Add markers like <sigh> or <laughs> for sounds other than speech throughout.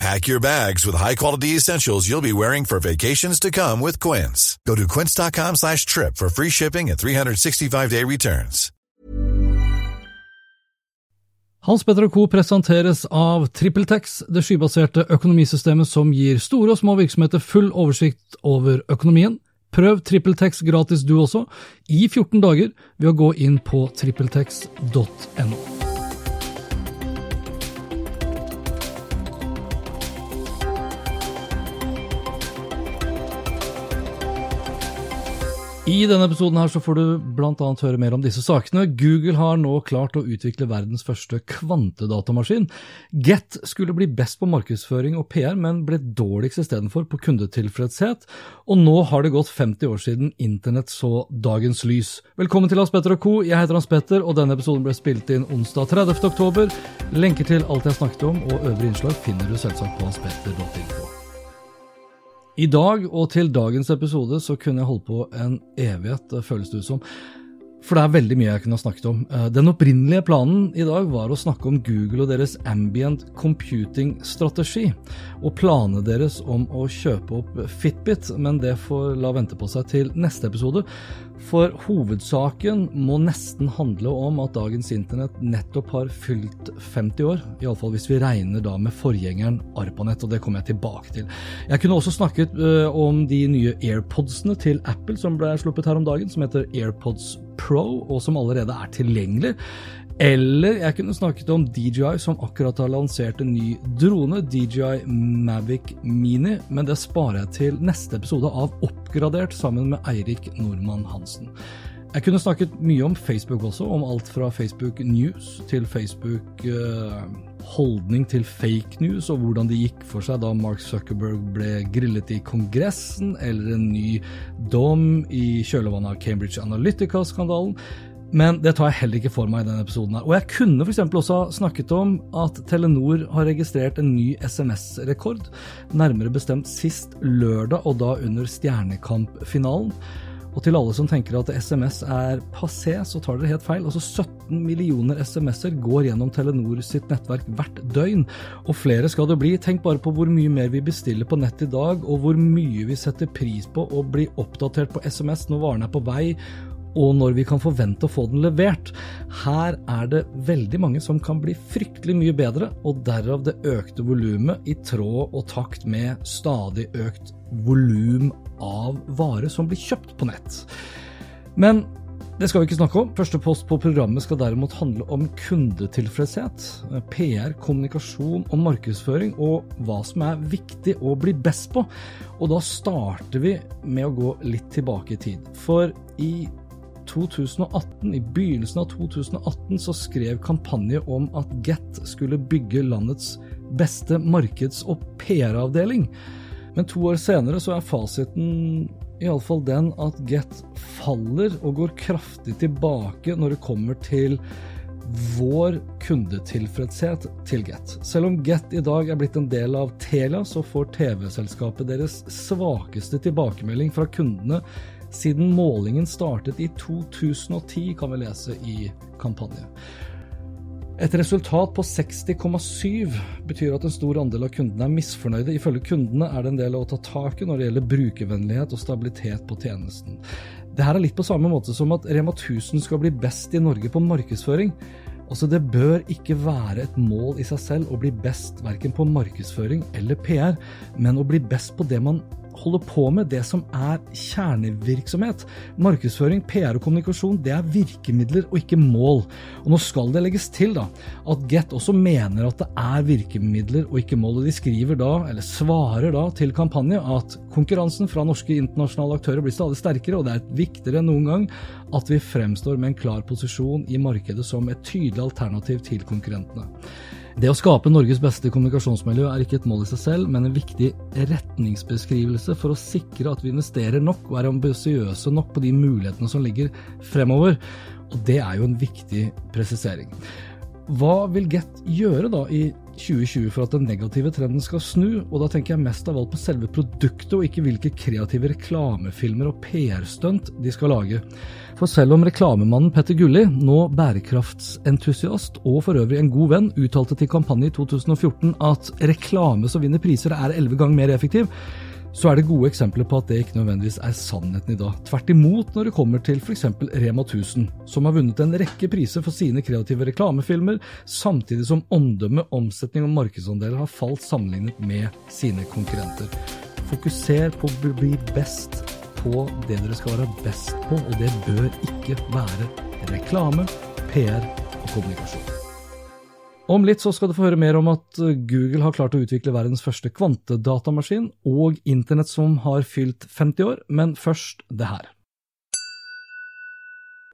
Pack your bags with high-quality essentials you'll be wearing for vacations to come with Quince. Go to quince.com slash trip for free shipping and 365-day returns. Hans Petter Co. presenteres av TrippelTex, det skybaserte økonomisystemet som gir store og små virksomheter full oversikt over økonomien. Prøv TrippelTex gratis du også, i 14 dager, ved å gå inn på trippeltex.no. I denne episoden her så får du annet høre mer om disse sakene. Google har nå klart å utvikle verdens første kvantedatamaskin. Get skulle bli best på markedsføring og PR, men ble dårligst istedenfor på kundetilfredshet. Og nå har det gått 50 år siden internett så dagens lys. Velkommen til Hans Petter og co. Jeg heter Hans Petter, og denne episoden ble spilt inn onsdag 30. oktober. Lenker til alt jeg snakket om og øvrige innslag finner du selvsagt på hanspetter.info. I dag og til dagens episode så kunne jeg holdt på en evighet, føles det ut som. For det er veldig mye jeg kunne ha snakket om. Den opprinnelige planen i dag var å snakke om Google og deres ambient computing-strategi, og planene deres om å kjøpe opp Fitbit, men det får la vente på seg til neste episode. For hovedsaken må nesten handle om at dagens internett nettopp har fylt 50 år, iallfall hvis vi regner da med forgjengeren ARPANET, og det kommer jeg tilbake til. Jeg kunne også snakket uh, om de nye AirPodsene til Apple som ble sluppet her om dagen, som heter AirPods Pro, og som allerede er tilgjengelig. Eller jeg kunne snakket om DJI, som akkurat har lansert en ny drone, DJI Mavic Mini, men det sparer jeg til neste episode av Oppgradert sammen med Eirik Nordmann Hansen. Jeg kunne snakket mye om Facebook også, om alt fra Facebook News til Facebook uh, holdning til fake news, og hvordan det gikk for seg da Mark Zuckerberg ble grillet i Kongressen, eller en ny dom i kjølvannet av Cambridge Analytica-skandalen. Men det tar jeg heller ikke for meg i denne episoden. her. Og jeg kunne f.eks. også snakket om at Telenor har registrert en ny SMS-rekord, nærmere bestemt sist lørdag, og da under Stjernekamp-finalen. Og til alle som tenker at SMS er passé, så tar dere helt feil. Altså 17 millioner SMS-er går gjennom Telenor sitt nettverk hvert døgn. Og flere skal det bli. Tenk bare på hvor mye mer vi bestiller på nett i dag, og hvor mye vi setter pris på å bli oppdatert på SMS når varene er på vei, og når vi kan forvente å få den levert. Her er det veldig mange som kan bli fryktelig mye bedre, og derav det økte volumet i tråd og takt med stadig økt volum av varer som blir kjøpt på nett. Men det skal vi ikke snakke om. Første post på programmet skal derimot handle om kundetilfredshet, PR, kommunikasjon og markedsføring, og hva som er viktig å bli best på. Og da starter vi med å gå litt tilbake i tid. For i 2018, i begynnelsen av 2018, så skrev kampanje om at Get skulle bygge landets beste markeds- og PR-avdeling. Men to år senere så er fasiten iallfall den at Get faller og går kraftig tilbake når det kommer til vår kundetilfredshet til Get. Selv om Get i dag er blitt en del av Telia, så får TV-selskapet deres svakeste tilbakemelding fra kundene siden målingen startet i 2010, kan vi lese i kampanje. Et resultat på 60,7 betyr at en stor andel av kundene er misfornøyde. Ifølge kundene er det en del å ta tak i når det gjelder brukervennlighet og stabilitet på tjenesten. Det her er litt på samme måte som at Rema 1000 skal bli best i Norge på markedsføring. Altså Det bør ikke være et mål i seg selv å bli best verken på markedsføring eller PR, men å bli best på det man holder på med, det som er kjernevirksomhet. Markedsføring, PR og kommunikasjon, det er virkemidler og ikke mål. Og nå skal det legges til da, at Get også mener at det er virkemidler og ikke mål. Og de skriver da, eller svarer da til kampanje at konkurransen fra norske internasjonale aktører blir stadig sterkere, og det er viktigere enn noen gang at vi fremstår med en klar posisjon i markedet som et tydelig alternativ til konkurrentene. Det å skape Norges beste kommunikasjonsmiljø er ikke et mål i seg selv, men en viktig retningsbeskrivelse for å sikre at vi investerer nok og er ambisiøse nok på de mulighetene som ligger fremover. Og det er jo en viktig presisering. Hva vil Get gjøre da i 2020 for at den negative trenden skal snu, og da tenker jeg mest av alt på selve produktet og ikke hvilke kreative reklamefilmer og PR-stunt de skal lage. For selv om reklamemannen Petter Gulli, nå bærekraftsentusiast og for øvrig en god venn, uttalte til Kampanje i 2014 at reklame som vinner priser er elleve ganger mer effektiv, så er det gode eksempler på at det ikke nødvendigvis er sannheten i dag. Tvert imot når det kommer til f.eks. Rema 1000, som har vunnet en rekke priser for sine kreative reklamefilmer, samtidig som omdømme, omsetning og markedsandeler har falt sammenlignet med sine konkurrenter. Fokuser på å bli best på det dere skal være best på, og det bør ikke være reklame, PR og kommunikasjon. Om litt så skal du få høre mer om at Google har klart å utvikle verdens første kvantedatamaskin, og internett som har fylt 50 år, men først det her.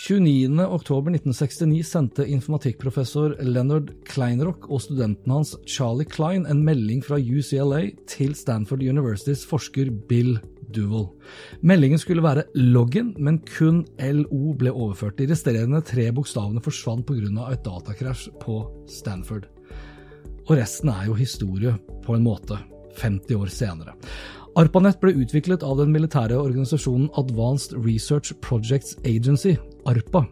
29.10.1969 sendte informatikkprofessor Leonard Kleinrock og studenten hans Charlie Klein en melding fra UCLA til Stanford Universitys forsker Bill Duvel. Meldingen skulle være login, men kun LO ble overført. De resterende tre bokstavene forsvant pga. et datakrasj på Stanford. Og resten er jo historie, på en måte, 50 år senere. ARPANET ble utviklet av den militære organisasjonen Advanced Research Projects Agency, ARPA,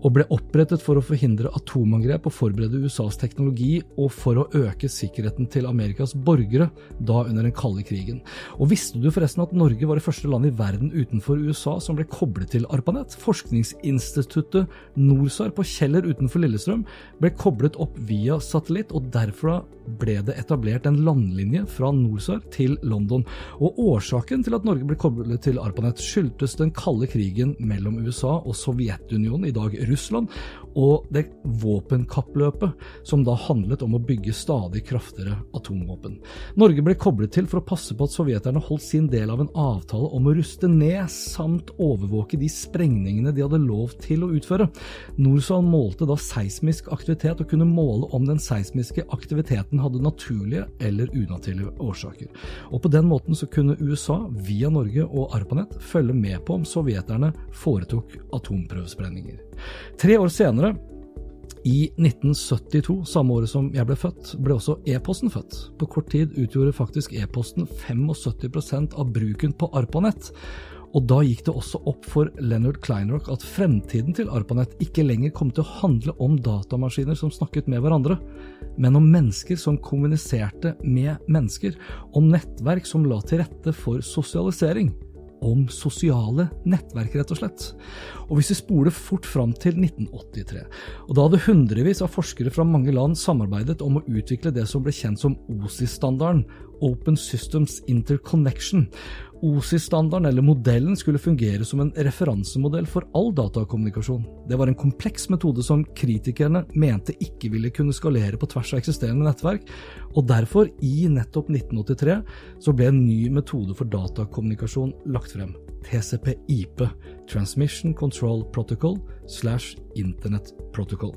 og ble opprettet for å forhindre atomangrep og forberede USAs teknologi, og for å øke sikkerheten til Amerikas borgere, da under den kalde krigen. Og visste du forresten at Norge var det første landet i verden utenfor USA som ble koblet til ARPANET? Forskningsinstituttet NORSAR på Kjeller utenfor Lillestrøm ble koblet opp via satellitt, og derfra ble det etablert en landlinje fra NORSAR til London. Og årsaken til at Norge ble koblet til ARPANET skyldtes den kalde krigen mellom USA og Sovjetunionen, i dag Russland, og det våpenkappløpet som da handlet om å bygge stadig kraftigere atomvåpen. Norge ble koblet til for å passe på at sovjeterne holdt sin del av en avtale om å ruste ned, samt overvåke de sprengningene de hadde lov til å utføre. Norsal målte da seismisk aktivitet og kunne måle om den seismiske aktiviteten hadde naturlige eller unaturlige årsaker. Og på den måten så kunne USA, via Norge og ARPANET, følge med på om sovjeterne foretok atomprøvesprengninger. Tre år senere, i 1972, samme året som jeg ble født, ble også e-posten født. På kort tid utgjorde faktisk e-posten 75% av bruken på ARPANET. Og da gikk det også opp for Leonard Kleinrock at fremtiden til ARPANET ikke lenger kom til å handle om datamaskiner som snakket med hverandre, men om mennesker som kommuniserte med mennesker, om nettverk som la til rette for sosialisering om sosiale nettverk, rett og slett. Og hvis vi spoler fort fram til 1983, og da hadde hundrevis av forskere fra mange land samarbeidet om å utvikle det som ble kjent som OSI-standarden, Open Systems Interconnection. OSI-standarden, eller modellen, skulle fungere som en referansemodell for all datakommunikasjon. Det var en kompleks metode som kritikerne mente ikke ville kunne skalere på tvers av eksisterende nettverk, og derfor, i nettopp 1983, så ble en ny metode for datakommunikasjon lagt frem. TCP-IP, Transmission Control Protocol slash Internet Protocol.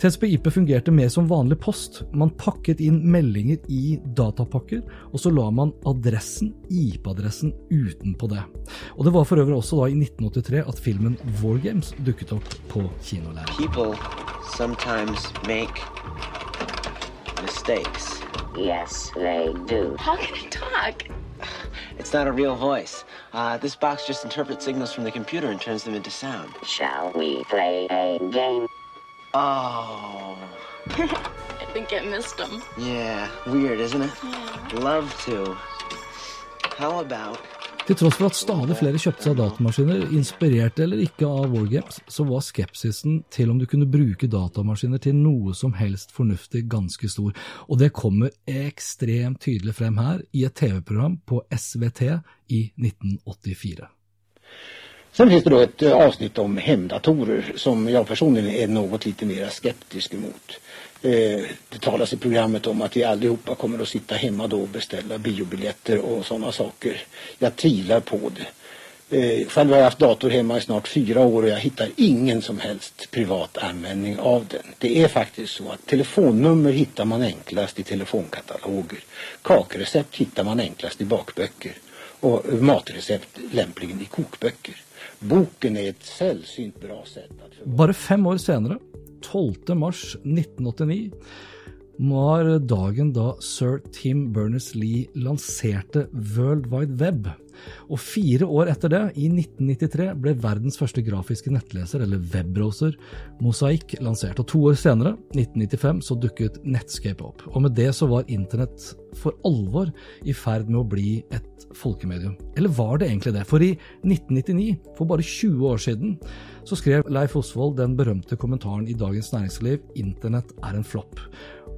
TCP-IP fungerte mer som vanlig post. Man pakket inn meldinger i datapakker, og så la man adressen, IP-adressen, utenpå det. Og Det var for øvrig også da i 1983 at filmen War Games dukket opp på kinolerretet. People sometimes make mistakes. Yes, they do. How can I talk? It's not a real voice. Uh, this box just interprets signals from the computer and turns them into sound. Shall we play a game? Oh. <laughs> I think I missed him. Yeah, weird, isn't it? Love to. How about Til tross for at stadig flere kjøpte seg datamaskiner, inspirert eller ikke av Wargames, så var skepsisen til om du kunne bruke datamaskiner til noe som helst fornuftig ganske stor, og det kommer ekstremt tydelig frem her i et TV-program på SVT i 1984. Sen finns det då ett eh, avsnitt om hemdatorer som jag personligen är något lite mer skeptisk emot. Eh, det talas i programmet om att vi allihopa kommer att sitta hemma då och beställa biobiljetter och sådana saker. Jag tvivlar på det. Eh, själv har jag haft dator hemma i snart fyra år och jag hittar ingen som helst privat användning av den. Det är faktiskt så att telefonnummer hittar man enklast i telefonkataloger. Kakrecept hittar man enklast i bakböcker och matrecept lämpligen i kokböcker. Boken er et selvsynt bra sett. Bare fem år senere, 12. mars 1989, var dagen da sir Tim Berners-Lee lanserte World Wide Web. Og fire år etter det, i 1993, ble verdens første grafiske nettleser, eller webbrowser, Mosaic, lansert. Og to år senere, 1995, så dukket Netscape opp. Og med det så var internett for alvor i ferd med å bli et folkemedium. Eller var det egentlig det? For i 1999, for bare 20 år siden, så skrev Leif Osvold den berømte kommentaren i Dagens Næringsliv 'Internett er en flopp'.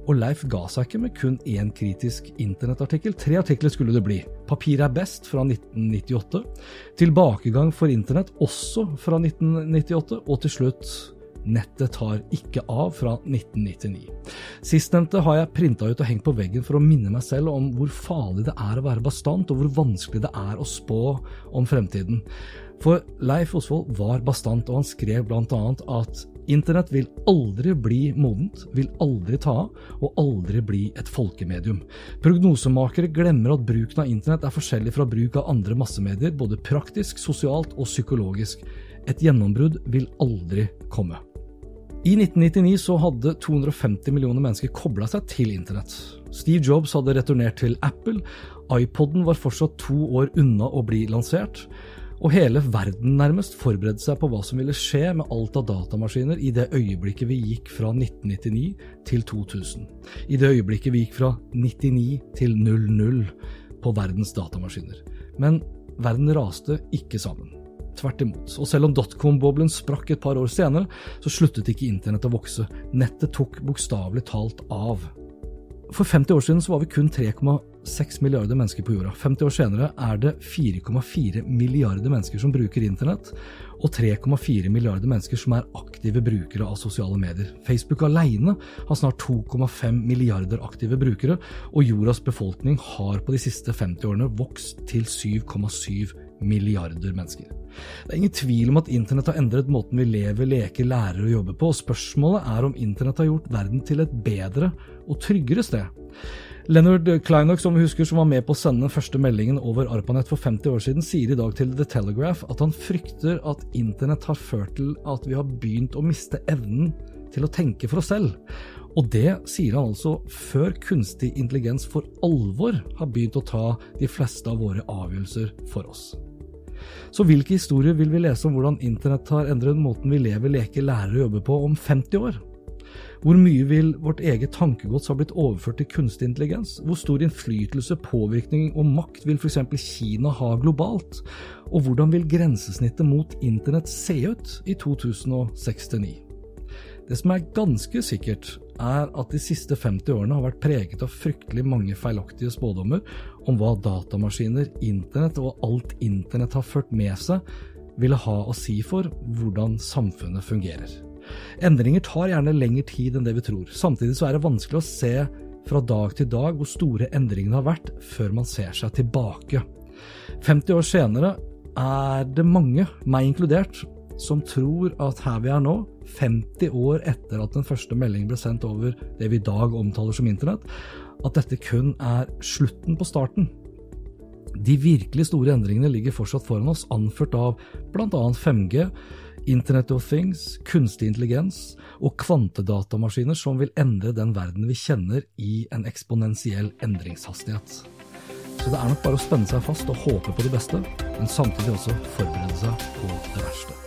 Og Leif ga seg ikke med kun én kritisk internettartikkel. Tre artikler skulle det bli. Papir er best fra 1998. Tilbakegang for internett også fra 1998. Og til slutt Nettet tar ikke av fra 1999. Sistnevnte har jeg printa ut og hengt på veggen for å minne meg selv om hvor farlig det er å være bastant, og hvor vanskelig det er å spå om fremtiden. For Leif Osvold var bastant, og han skrev bl.a. at internett vil aldri bli modent, vil aldri ta av, og aldri bli et folkemedium. Prognosemakere glemmer at bruken av internett er forskjellig fra bruk av andre massemedier, både praktisk, sosialt og psykologisk. Et gjennombrudd vil aldri komme. I 1999 så hadde 250 millioner mennesker kobla seg til internett. Steve Jobs hadde returnert til Apple, iPoden var fortsatt to år unna å bli lansert, og hele verden nærmest forberedte seg på hva som ville skje med alt av datamaskiner i det øyeblikket vi gikk fra 1999 til 2000. I det øyeblikket vi gikk fra 99 til 00 på verdens datamaskiner. Men verden raste ikke sammen. Tvert imot. Og selv om dotcom-boblen sprakk et par år senere, så sluttet ikke internett å vokse. Nettet tok bokstavelig talt av. For 50 år siden så var vi kun 3,6 milliarder mennesker på jorda. 50 år senere er det 4,4 milliarder mennesker som bruker internett, og 3,4 milliarder mennesker som er aktive brukere av sosiale medier. Facebook alene har snart 2,5 milliarder aktive brukere, og jordas befolkning har på de siste 50 årene vokst til 7,7 milliarder mennesker. Det er ingen tvil om at internett har endret måten vi lever, leker, lærer og jobber på, og spørsmålet er om internett har gjort verden til et bedre og tryggere sted. Leonard Kleinok, som vi husker, som var med på å sende den første meldingen over ARPANET for 50 år siden, sier i dag til The Telegraph at han frykter at internett har ført til at vi har begynt å miste evnen til å tenke for oss selv. Og det sier han altså før kunstig intelligens for alvor har begynt å ta de fleste av våre avgjørelser for oss. Så hvilke historier vil vi lese om hvordan internett har endret måten vi lever, leker, lærer og jobber på om 50 år? Hvor mye vil vårt eget tankegods ha blitt overført til kunstig intelligens? Hvor stor innflytelse, påvirkning og makt vil f.eks. Kina ha globalt? Og hvordan vil grensesnittet mot internett se ut i 2069? Det som er ganske sikkert, er at de siste 50 årene har vært preget av fryktelig mange feilaktige spådommer om hva datamaskiner, internett og alt internett har ført med seg, ville ha å si for hvordan samfunnet fungerer. Endringer tar gjerne lengre tid enn det vi tror. Samtidig så er det vanskelig å se fra dag til dag hvor store endringene har vært, før man ser seg tilbake. 50 år senere er det mange, meg inkludert, som tror at her vi er nå, 50 år etter at den første meldingen ble sendt over det vi i dag omtaler som internett, at dette kun er slutten på starten. De virkelig store endringene ligger fortsatt foran oss, anført av bl.a. 5G, Internet of Things, kunstig intelligens og kvantedatamaskiner som vil endre den verden vi kjenner i en eksponentiell endringshastighet. Så det er nok bare å spenne seg fast og håpe på det beste, men samtidig også forberede seg på det verste.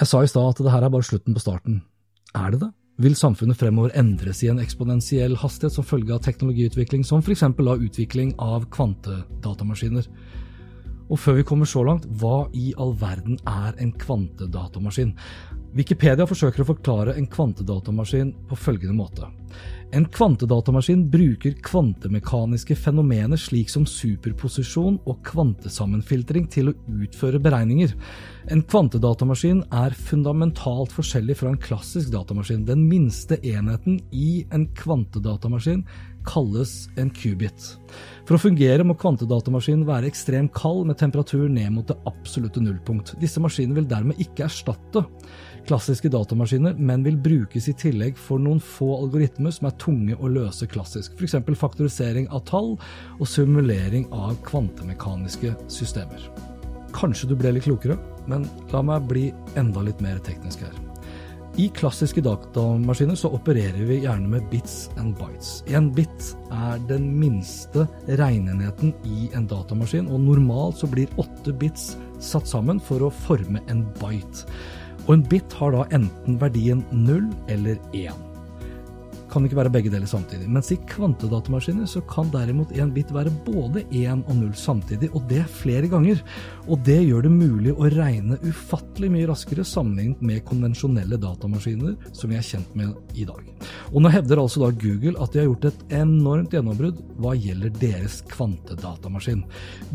Jeg sa i stad at det her er bare slutten på starten. Er det det? Vil samfunnet fremover endres i en eksponentiell hastighet som følge av teknologiutvikling, som f.eks. av utvikling av kvantedatamaskiner? Og før vi kommer så langt, hva i all verden er en kvantedatamaskin? Wikipedia forsøker å forklare en kvantedatamaskin på følgende måte. En kvantedatamaskin bruker kvantemekaniske fenomener slik som superposisjon og kvantesammenfiltring til å utføre beregninger. En kvantedatamaskin er fundamentalt forskjellig fra en klassisk datamaskin. Den minste enheten i en kvantedatamaskin kalles en qubit. For å fungere må kvantedatamaskinen være ekstremt kald med temperatur ned mot det absolutte nullpunkt. Disse maskinene vil dermed ikke erstatte klassiske datamaskiner, men vil brukes i tillegg for noen få algoritmer som er tunge å løse klassisk, f.eks. faktorisering av tall og simulering av kvantemekaniske systemer. Kanskje du ble litt klokere, men la meg bli enda litt mer teknisk her. I klassiske datamaskiner så opererer vi gjerne med bits and bytes. En bit er den minste regnenheten i en datamaskin, og normalt så blir åtte bits satt sammen for å forme en byte. Og en bit har da enten verdien 0 eller 1. Kan ikke være begge deler samtidig. Mens i kvantedatamaskiner så kan derimot en bit være både 1 og 0 samtidig, og det flere ganger. Og det gjør det mulig å regne ufattelig mye raskere sammenlignet med konvensjonelle datamaskiner som vi er kjent med i dag. Og nå hevder altså da Google at de har gjort et enormt gjennombrudd hva gjelder deres kvantedatamaskin.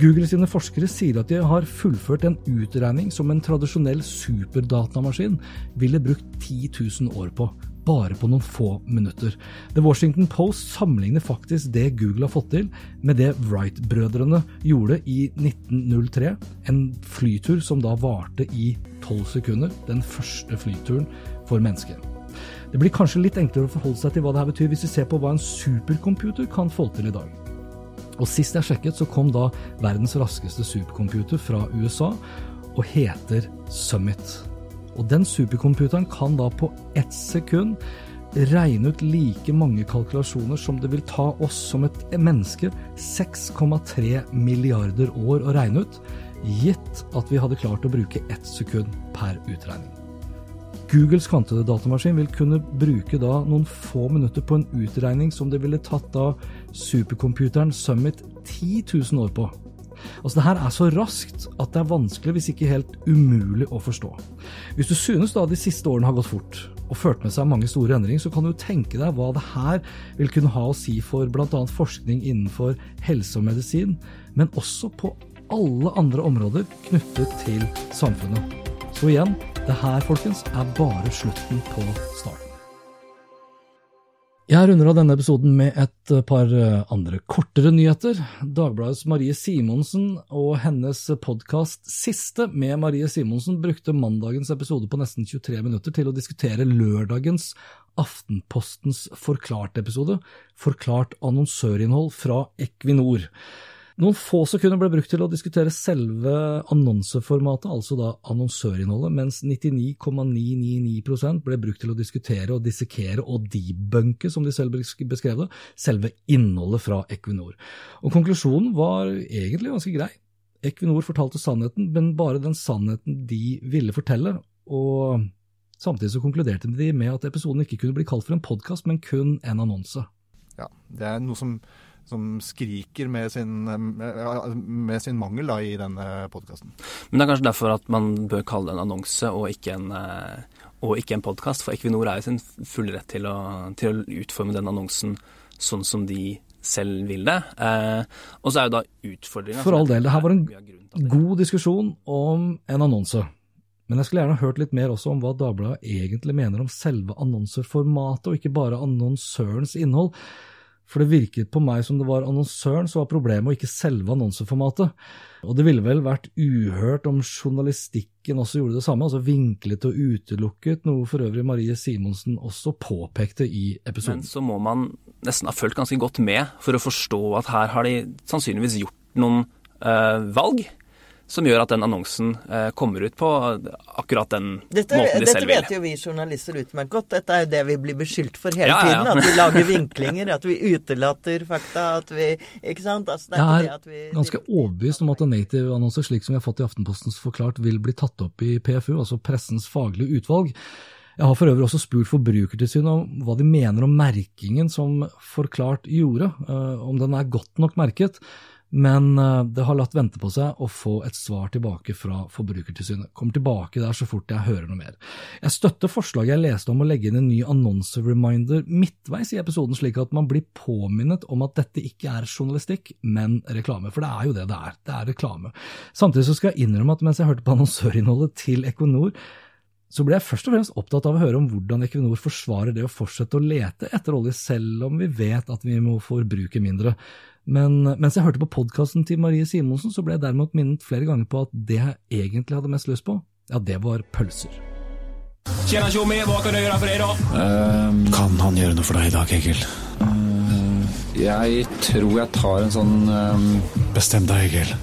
Google sine forskere sier at de har fullført en utregning som en tradisjonell superdatamaskin ville brukt 10 000 år på bare på noen få minutter. The Washington Post sammenligner faktisk det Google har fått til, med det Wright-brødrene gjorde i 1903. En flytur som da varte i tolv sekunder. Den første flyturen for mennesker. Det blir kanskje litt enklere å forholde seg til hva det her betyr, hvis vi ser på hva en supercomputer kan få til i dag. Og Sist jeg sjekket, så kom da verdens raskeste supercomputer fra USA og heter Summit. Og den supercomputeren kan da på ett sekund regne ut like mange kalkulasjoner som det vil ta oss som et menneske 6,3 milliarder år å regne ut, gitt at vi hadde klart å bruke ett sekund per utregning. Googles kvantedatamaskin vil kunne bruke da noen få minutter på en utregning som det ville tatt da supercomputeren Summit 10 000 år på. Altså, det her er så raskt at det er vanskelig, hvis ikke helt umulig å forstå. Hvis du synes da de siste årene har gått fort, og ført med seg mange store endringer, så kan du tenke deg hva det her vil kunne ha å si for bl.a. forskning innenfor helse og medisin, men også på alle andre områder knyttet til samfunnet. Så igjen, det her, folkens, er bare slutten på starten. Jeg runder av denne episoden med et par andre kortere nyheter. Dagbladets Marie Simonsen og hennes podkast Siste med Marie Simonsen brukte mandagens episode på nesten 23 minutter til å diskutere lørdagens Aftenpostens Forklart-episode, forklart annonsørinnhold fra Equinor. Noen få sekunder ble brukt til å diskutere selve annonseformatet, altså da annonsørinnholdet, mens 99,999% ble brukt til å diskutere og dissekere og debunke, som de selv beskrev det, selve innholdet fra Equinor. Og konklusjonen var egentlig ganske grei. Equinor fortalte sannheten, men bare den sannheten de ville fortelle. og Samtidig så konkluderte de med at episoden ikke kunne bli kalt for en podkast, men kun en annonse. Ja, det er noe som som skriker med sin, med, med sin mangel da, i denne podkasten. Men det er kanskje derfor at man bør kalle det en annonse og ikke en, og ikke en podkast. For Equinor er jo sin fulle rett til å, til å utforme den annonsen sånn som de selv vil det. Eh, og så er jo da utfordringa For all del, det her var en god diskusjon om en annonse. Men jeg skulle gjerne hørt litt mer også om hva Dagbladet egentlig mener om selve annonseformatet, og ikke bare annonsørens innhold. For det virket på meg som det var annonsøren som var problemet, og ikke selve annonseformatet. Og det ville vel vært uhørt om journalistikken også gjorde det samme, altså vinklet og utelukket, noe for øvrig Marie Simonsen også påpekte i episoden. Men så må man nesten ha fulgt ganske godt med for å forstå at her har de sannsynligvis gjort noen øh, valg som gjør at den annonsen eh, kommer ut på akkurat den dette, måten de selv vil. Dette vet jo vi journalister utmerket godt. Dette er jo det vi blir beskyldt for hele ja, ja, ja. tiden. At vi lager vinklinger, at vi utelater fakta, at vi Ikke sant? Altså, jeg er vi, ganske overbevist om at en native-annonse slik som vi har fått i Aftenpostens Forklart, vil bli tatt opp i PFU, altså Pressens faglige utvalg. Jeg har for øvrig også spurt Forbrukertilsynet om hva de mener om merkingen som Forklart gjorde, eh, om den er godt nok merket. Men eh, det har latt vente på seg å få et svar tilbake fra Forbrukertilsynet. Kommer tilbake der så fort jeg hører noe mer. Jeg støtter forslaget jeg leste om å legge inn en ny annonsereminder midtveis i episoden, slik at man blir påminnet om at dette ikke er journalistikk, men reklame. For det er jo det det er. Det er reklame. Samtidig så skal jeg innrømme at mens jeg hørte på annonsørinnholdet til Equinor, så ble jeg først og fremst opptatt av å høre om hvordan Equinor forsvarer det å fortsette å lete etter olje, selv om vi vet at vi må forbruke mindre. Men mens jeg hørte på podkasten til Marie Simonsen, så ble jeg derimot minnet flere ganger på at det jeg egentlig hadde mest lyst på, ja, det var pølser. Tjena tjommi, hva kan jeg gjøre for deg da? Uh, kan han gjøre noe for deg i dag, Egil? Uh, jeg tror jeg tar en sånn um... Bestem deg, Egil.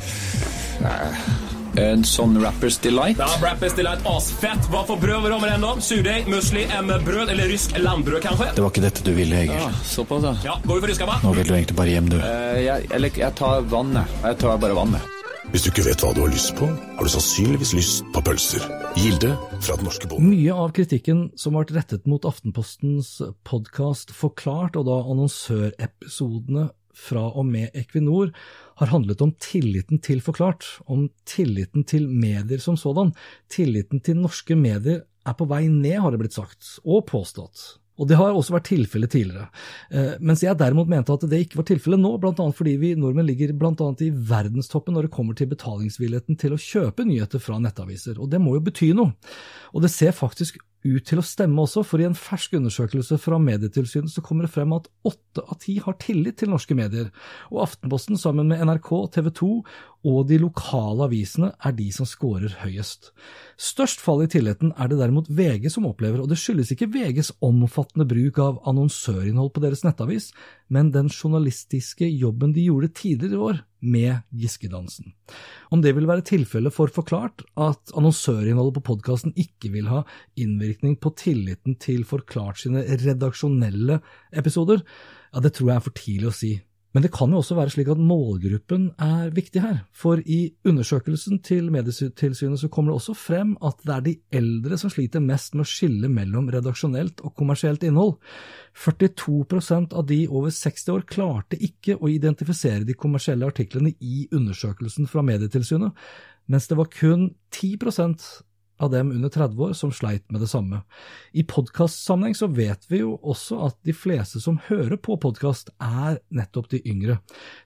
Nei en sånn Rappers Delight. Ja, Rappers Delight, asfett. Hva for brød var det med den, da? Surdeig, musli, M-brød eller rysk landbrød, kanskje? Det var ikke dette du ville, Egil. Ja, såpass, da. Ja, Går vi for ryska, hva? Nå vil du egentlig bare hjem, du. Uh, jeg, eller, jeg tar vannet. Jeg tar bare vannet. Hvis du ikke vet hva du har lyst på, har du sannsynligvis lyst på pølser. Gilde fra den norske bonden. Mye av kritikken som ble rettet mot Aftenpostens podkast Forklart, og da annonsørepisodene fra og med Equinor, har handlet om tilliten til Forklart, om tilliten til medier som sådan. Tilliten til norske medier er på vei ned, har det blitt sagt, og påstått. Og det har også vært tilfellet tidligere. Eh, mens jeg derimot mente at det ikke var tilfellet nå, bl.a. fordi vi nordmenn ligger bl.a. i verdenstoppen når det kommer til betalingsvilligheten til å kjøpe nyheter fra nettaviser. Og det må jo bety noe. Og det ser faktisk ut til å stemme også, for i en fersk undersøkelse fra Medietilsynet så kommer det frem at åtte av ti har tillit til norske medier, og Aftenposten sammen med NRK, TV 2 og de lokale avisene er de som scorer høyest. Størst fall i tilliten er det derimot VG som opplever, og det skyldes ikke VGs omfattende bruk av annonsørinnhold på deres nettavis, men den journalistiske jobben de gjorde tidligere i år med Giske-dansen. Om det vil være tilfellet for Forklart, at annonsørinnholdet på podkasten ikke vil ha innvirkning på tilliten til Forklart sine redaksjonelle episoder, ja, det tror jeg er for tidlig å si. Men det kan jo også være slik at målgruppen er viktig her, for i undersøkelsen til Medietilsynet så kommer det også frem at det er de eldre som sliter mest med å skille mellom redaksjonelt og kommersielt innhold. 42% av de over 60 år klarte ikke å identifisere de kommersielle artiklene i undersøkelsen fra Medietilsynet, mens det var kun 10 av dem under 30 år som sleit med det samme. I podkastsammenheng så vet vi jo også at de fleste som hører på podkast, er nettopp de yngre.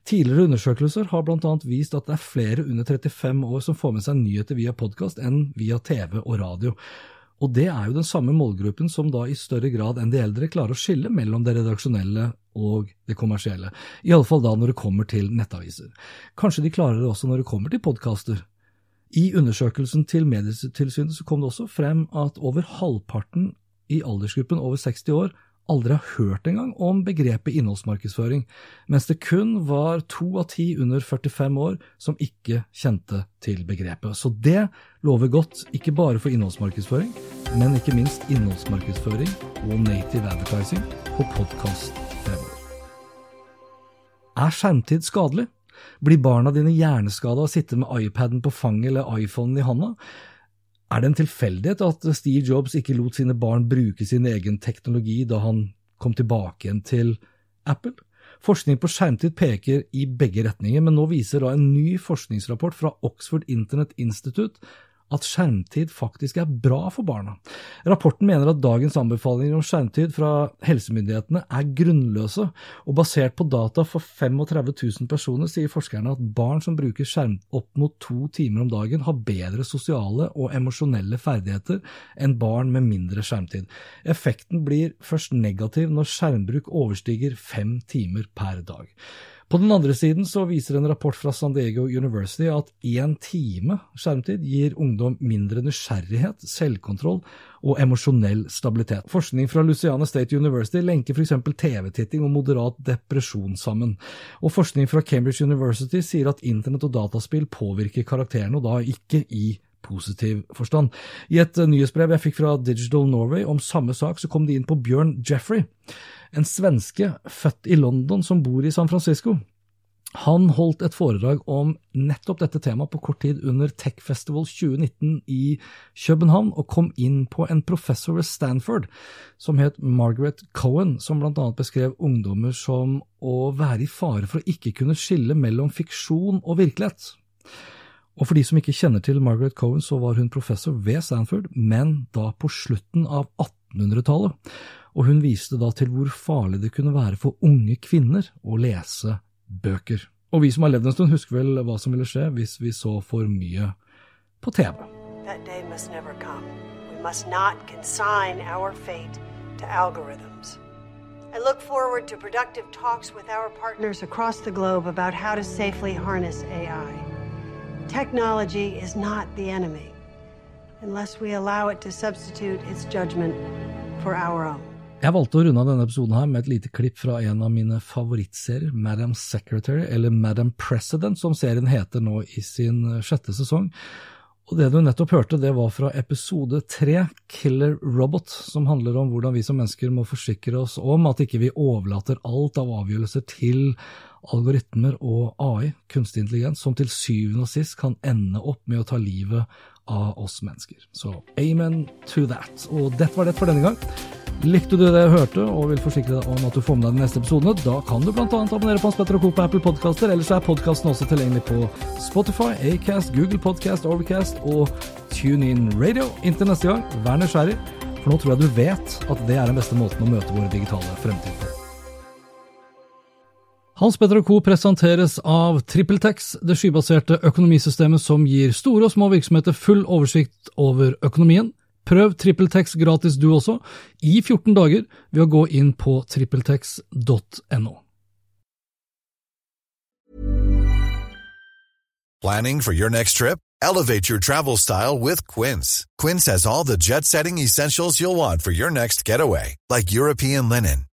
Tidligere undersøkelser har blant annet vist at det er flere under 35 år som får med seg nyheter via podkast enn via TV og radio. Og det er jo den samme målgruppen som da i større grad enn de eldre klarer å skille mellom det redaksjonelle og det kommersielle, iallfall da når det kommer til nettaviser. Kanskje de klarer det også når det kommer til podkaster. I undersøkelsen til Medietilsynet så kom det også frem at over halvparten i aldersgruppen over 60 år aldri har hørt engang om begrepet innholdsmarkedsføring, mens det kun var to av ti under 45 år som ikke kjente til begrepet. Så det lover godt, ikke bare for innholdsmarkedsføring, men ikke minst innholdsmarkedsføring og native advertising på podkast fremover. Er skjermtid skadelig? Blir barna dine hjerneskada og sitter med iPaden på fanget eller iPhonen i handa? Er det en tilfeldighet at Steve Jobs ikke lot sine barn bruke sin egen teknologi da han kom tilbake igjen til Apple? Forskning på skjermtid peker i begge retninger, men nå viser da en ny forskningsrapport fra Oxford Internet Institute at skjermtid faktisk er bra for barna. Rapporten mener at dagens anbefalinger om skjermtid fra helsemyndighetene er grunnløse, og basert på data for 35 000 personer sier forskerne at barn som bruker skjerm opp mot to timer om dagen, har bedre sosiale og emosjonelle ferdigheter enn barn med mindre skjermtid. Effekten blir først negativ når skjermbruk overstiger fem timer per dag. På den andre siden så viser en rapport fra San Diego University at én time skjermtid gir ungdom mindre nysgjerrighet, selvkontroll og emosjonell stabilitet. Forskning fra Luciana State University lenker f.eks. TV-titting og moderat depresjon sammen. Og forskning fra Cambridge University sier at internett og dataspill påvirker karakterene, og da ikke i positiv forstand. I et nyhetsbrev jeg fikk fra Digital Norway om samme sak, så kom de inn på Bjørn Jeffrey en svenske født i London som bor i San Francisco. Han holdt et foredrag om nettopp dette temaet på kort tid under Tech Festival 2019 i København, og kom inn på en professor ved Stanford som het Margaret Cohen, som blant annet beskrev ungdommer som å være i fare for å ikke kunne skille mellom fiksjon og virkelighet. Og for de som ikke kjenner til Margaret Cohen, så var hun professor ved Stanford, men da på slutten av 1800-tallet og hun viste da til hvor farlig det kunne være for unge kvinner å lese bøker. Og vi som har levd en stund, husker vel hva som ville skje hvis vi så for mye på TV. That day must never come. We must not consign our fate to algorithms. I look forward to productive talks with our partners across the globe about how to safely harness AI. Technology is not the enemy unless we allow it to substitute its judgment for our own. Jeg valgte å runde av denne episoden her med et lite klipp fra en av mine favorittserier, Madam Secretary, eller Madam President, som serien heter nå i sin sjette sesong. Og det du nettopp hørte, det var fra episode tre, Killer Robot, som handler om hvordan vi som mennesker må forsikre oss om at ikke vi overlater alt av avgjørelser til algoritmer og AI, kunstig intelligens, som til syvende og sist kan ende opp med å ta livet av oss mennesker. Så amen to that. Og dette var det for denne gang. Likte du det jeg hørte og vil forsikre deg om at du får med deg de neste episodene, da kan du bl.a. abonnere på Hans Petter og Co. på Apple Podcaster, ellers er podkasten også tilgjengelig på Spotify, Acast, Google Podcast, Overcast og TuneIn Radio. Inntil neste gang, vær nysgjerrig, for nå tror jeg du vet at det er den beste måten å møte våre digitale fremtid på. Hans Petter Co. presenteres av TrippelTex, det skybaserte økonomisystemet som gir store og små virksomheter full oversikt over økonomien. Prøv TrippelTex gratis du også, i 14 dager, ved å gå inn på trippeltex.no. Planning for your next trip? Elevate your travel style with Quince. Quince has all the jet-setting essentials you'll want for your next getaway, like European linen,